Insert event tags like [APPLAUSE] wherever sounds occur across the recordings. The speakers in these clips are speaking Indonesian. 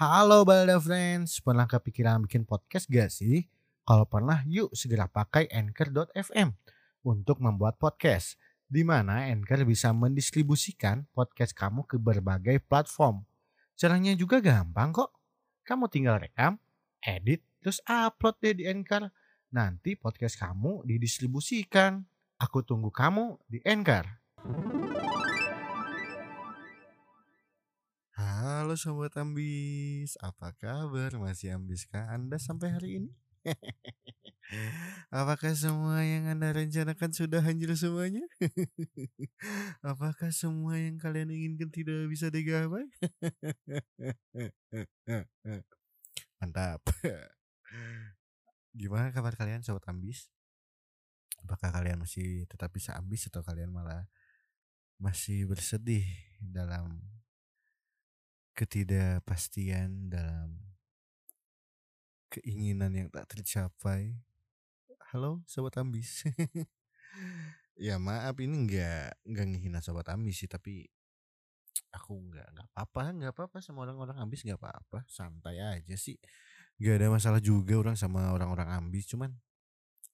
Halo Balda Friends, pernah kepikiran bikin podcast gak sih? Kalau pernah, yuk segera pakai Anchor.fm untuk membuat podcast, di mana Anchor bisa mendistribusikan podcast kamu ke berbagai platform. Caranya juga gampang kok. Kamu tinggal rekam, edit, terus upload deh di Anchor. Nanti podcast kamu didistribusikan. Aku tunggu kamu di Anchor. Halo Sobat Ambis, apa kabar? Masih ambiskah Anda sampai hari ini? [LAUGHS] Apakah semua yang Anda rencanakan sudah hancur semuanya? [LAUGHS] Apakah semua yang kalian inginkan tidak bisa digapai? [LAUGHS] Mantap. Gimana kabar kalian Sobat Ambis? Apakah kalian masih tetap bisa ambis atau kalian malah masih bersedih dalam ketidakpastian dalam keinginan yang tak tercapai. Halo sobat ambis. [LAUGHS] ya maaf ini nggak nggak ngehina sobat ambis sih tapi aku nggak nggak apa-apa nggak apa-apa sama orang-orang ambis nggak apa-apa santai aja sih nggak ada masalah juga orang sama orang-orang ambis cuman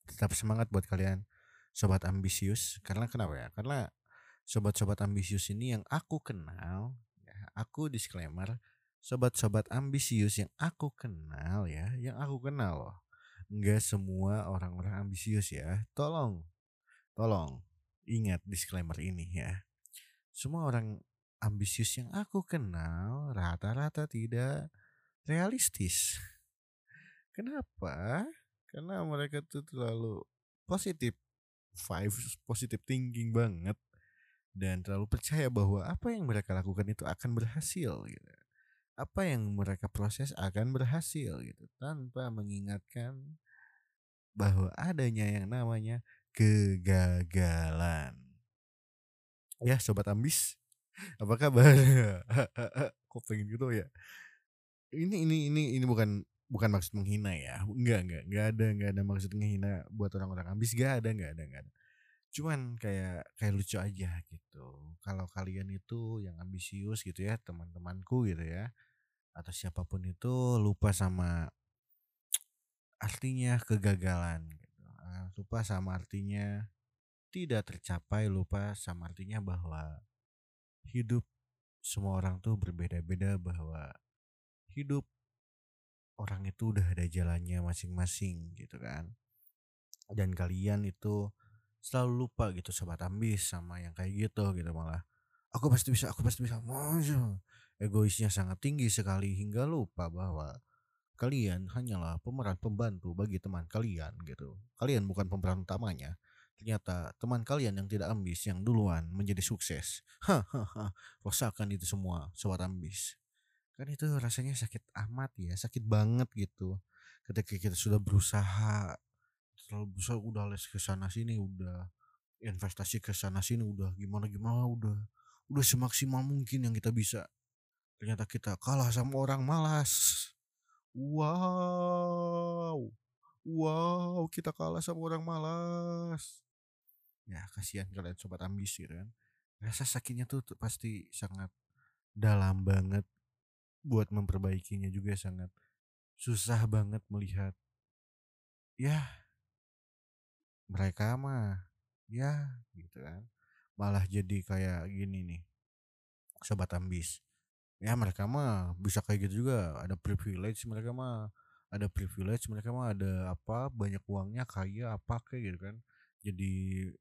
tetap semangat buat kalian sobat ambisius karena kenapa ya karena sobat-sobat ambisius ini yang aku kenal aku disclaimer sobat-sobat ambisius yang aku kenal ya, yang aku kenal loh. Enggak semua orang-orang ambisius ya. Tolong, tolong ingat disclaimer ini ya. Semua orang ambisius yang aku kenal rata-rata tidak realistis. Kenapa? Karena mereka tuh terlalu positif, vibes positif thinking banget dan terlalu percaya bahwa apa yang mereka lakukan itu akan berhasil gitu. Apa yang mereka proses akan berhasil gitu tanpa mengingatkan bahwa adanya yang namanya kegagalan. Ya sobat ambis, apa kabar? [LAUGHS] Kok pengen gitu ya? Ini ini ini ini bukan bukan maksud menghina ya. Enggak enggak enggak ada enggak ada maksud menghina buat orang-orang ambis. Enggak ada enggak ada enggak ada cuman kayak kayak lucu aja gitu. Kalau kalian itu yang ambisius gitu ya teman-temanku gitu ya atau siapa pun itu lupa sama artinya kegagalan gitu. Ah, lupa sama artinya tidak tercapai lupa sama artinya bahwa hidup semua orang tuh berbeda-beda bahwa hidup orang itu udah ada jalannya masing-masing gitu kan. Dan kalian itu selalu lupa gitu sobat ambis sama yang kayak gitu gitu malah. Aku pasti bisa aku pasti bisa [SNIFFS] egoisnya sangat tinggi sekali hingga lupa bahwa kalian hanyalah pemeran pembantu bagi teman kalian gitu. Kalian bukan pemeran utamanya. Ternyata teman kalian yang tidak ambis yang duluan menjadi sukses. Hahaha [LAUGHS] rasakan itu semua sobat ambis kan itu rasanya sakit amat ya sakit banget gitu. Ketika kita sudah berusaha terlalu besar udah les ke sana sini udah investasi ke sana sini udah gimana gimana udah udah semaksimal mungkin yang kita bisa. Ternyata kita kalah sama orang malas. Wow wow kita kalah sama orang malas. Ya kasihan kalian sobat ambis gitu kan. Rasa sakitnya tuh pasti sangat dalam banget buat memperbaikinya juga sangat susah banget melihat. Ya mereka mah ya gitu kan malah jadi kayak gini nih sobat ambis. Ya mereka mah bisa kayak gitu juga ada privilege mereka mah ada privilege mereka mah ada apa banyak uangnya kaya apa kayak gitu kan. Jadi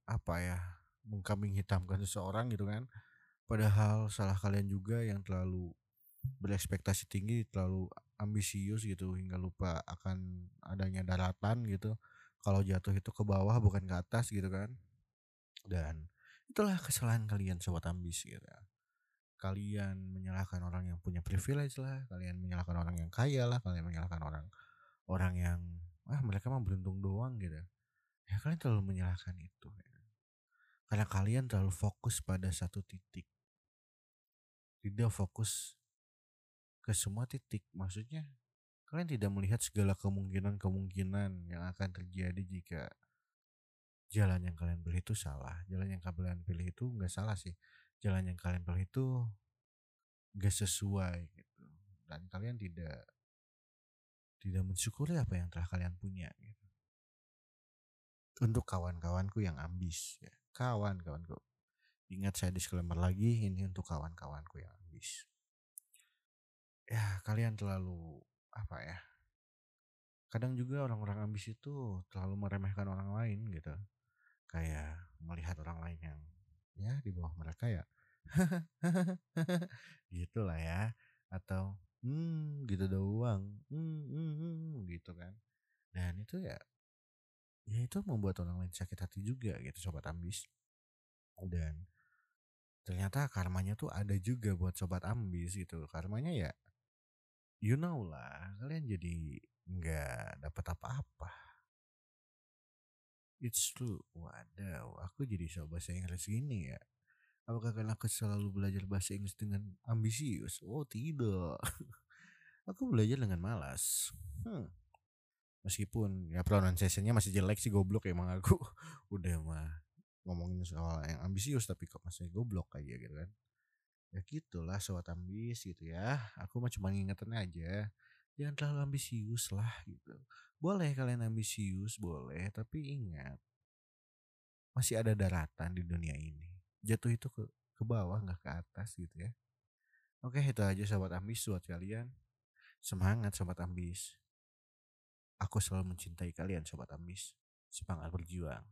apa ya mengkambing hitamkan seseorang gitu kan. Padahal salah kalian juga yang terlalu berekspektasi tinggi terlalu ambisius gitu hingga lupa akan adanya daratan gitu kalau jatuh itu ke bawah bukan ke atas gitu kan. Dan itulah kesalahan kalian sobat ambis gitu kalian menyalahkan orang yang punya privilege lah kalian menyalahkan orang yang kaya lah kalian menyalahkan orang orang yang ah mereka mah beruntung doang gitu. Ya kalian terlalu menyalahkan itu ya. karena kalian terlalu fokus pada satu titik. Tidak fokus ke semua titik maksudnya kalian tidak melihat segala kemungkinan-kemungkinan yang akan terjadi jika jalan yang kalian pilih itu salah. Jalan yang kalian pilih itu nggak salah sih. Jalan yang kalian pilih itu nggak sesuai gitu. kelihatan kalian tidak tidak mensyukuri apa yang telah kalian punya gitu. Untuk kawan-kawanku yang ambis ya, kawan-kawanku. Ingat saya disclaimer lagi ini untuk kawan-kawanku yang ambis. Ya, kalian terlalu apa ya? Kadang juga orang-orang ambis itu terlalu meremehkan orang lain gitu. Kayak melihat orang lain yang ya di bawah mereka ya [LAUGHS] gitulah ya atau hmm gitu doang hmm, hmm, hmm, gitu kan dan itu ya ya itu membuat orang lain sakit hati juga gitu sobat ambis dan ternyata karmanya tuh ada juga buat sobat ambis gitu karmanya ya you know lah kalian jadi nggak dapat apa-apa it's true wadaw aku jadi sobat bahasa Inggris gini ya Apakah karena aku selalu belajar bahasa Inggris dengan ambisius? Oh tidak. [LAUGHS] aku belajar dengan malas. Hmm. Meskipun ya pronunciation-nya masih jelek sih goblok emang aku. [LAUGHS] Udah mah ngomongin soal yang ambisius tapi kok masih goblok kayak gitu kan. Ya gitulah sobat ambis gitu ya. Aku mah cuma ngingetin aja. Jangan terlalu ambisius lah gitu. Boleh kalian ambisius, boleh. Tapi ingat. Masih ada daratan di dunia ini jatuh itu ke ke bawah nggak ke atas gitu ya oke itu aja sobat ambis buat kalian semangat sobat ambis aku selalu mencintai kalian sobat ambis semangat berjuang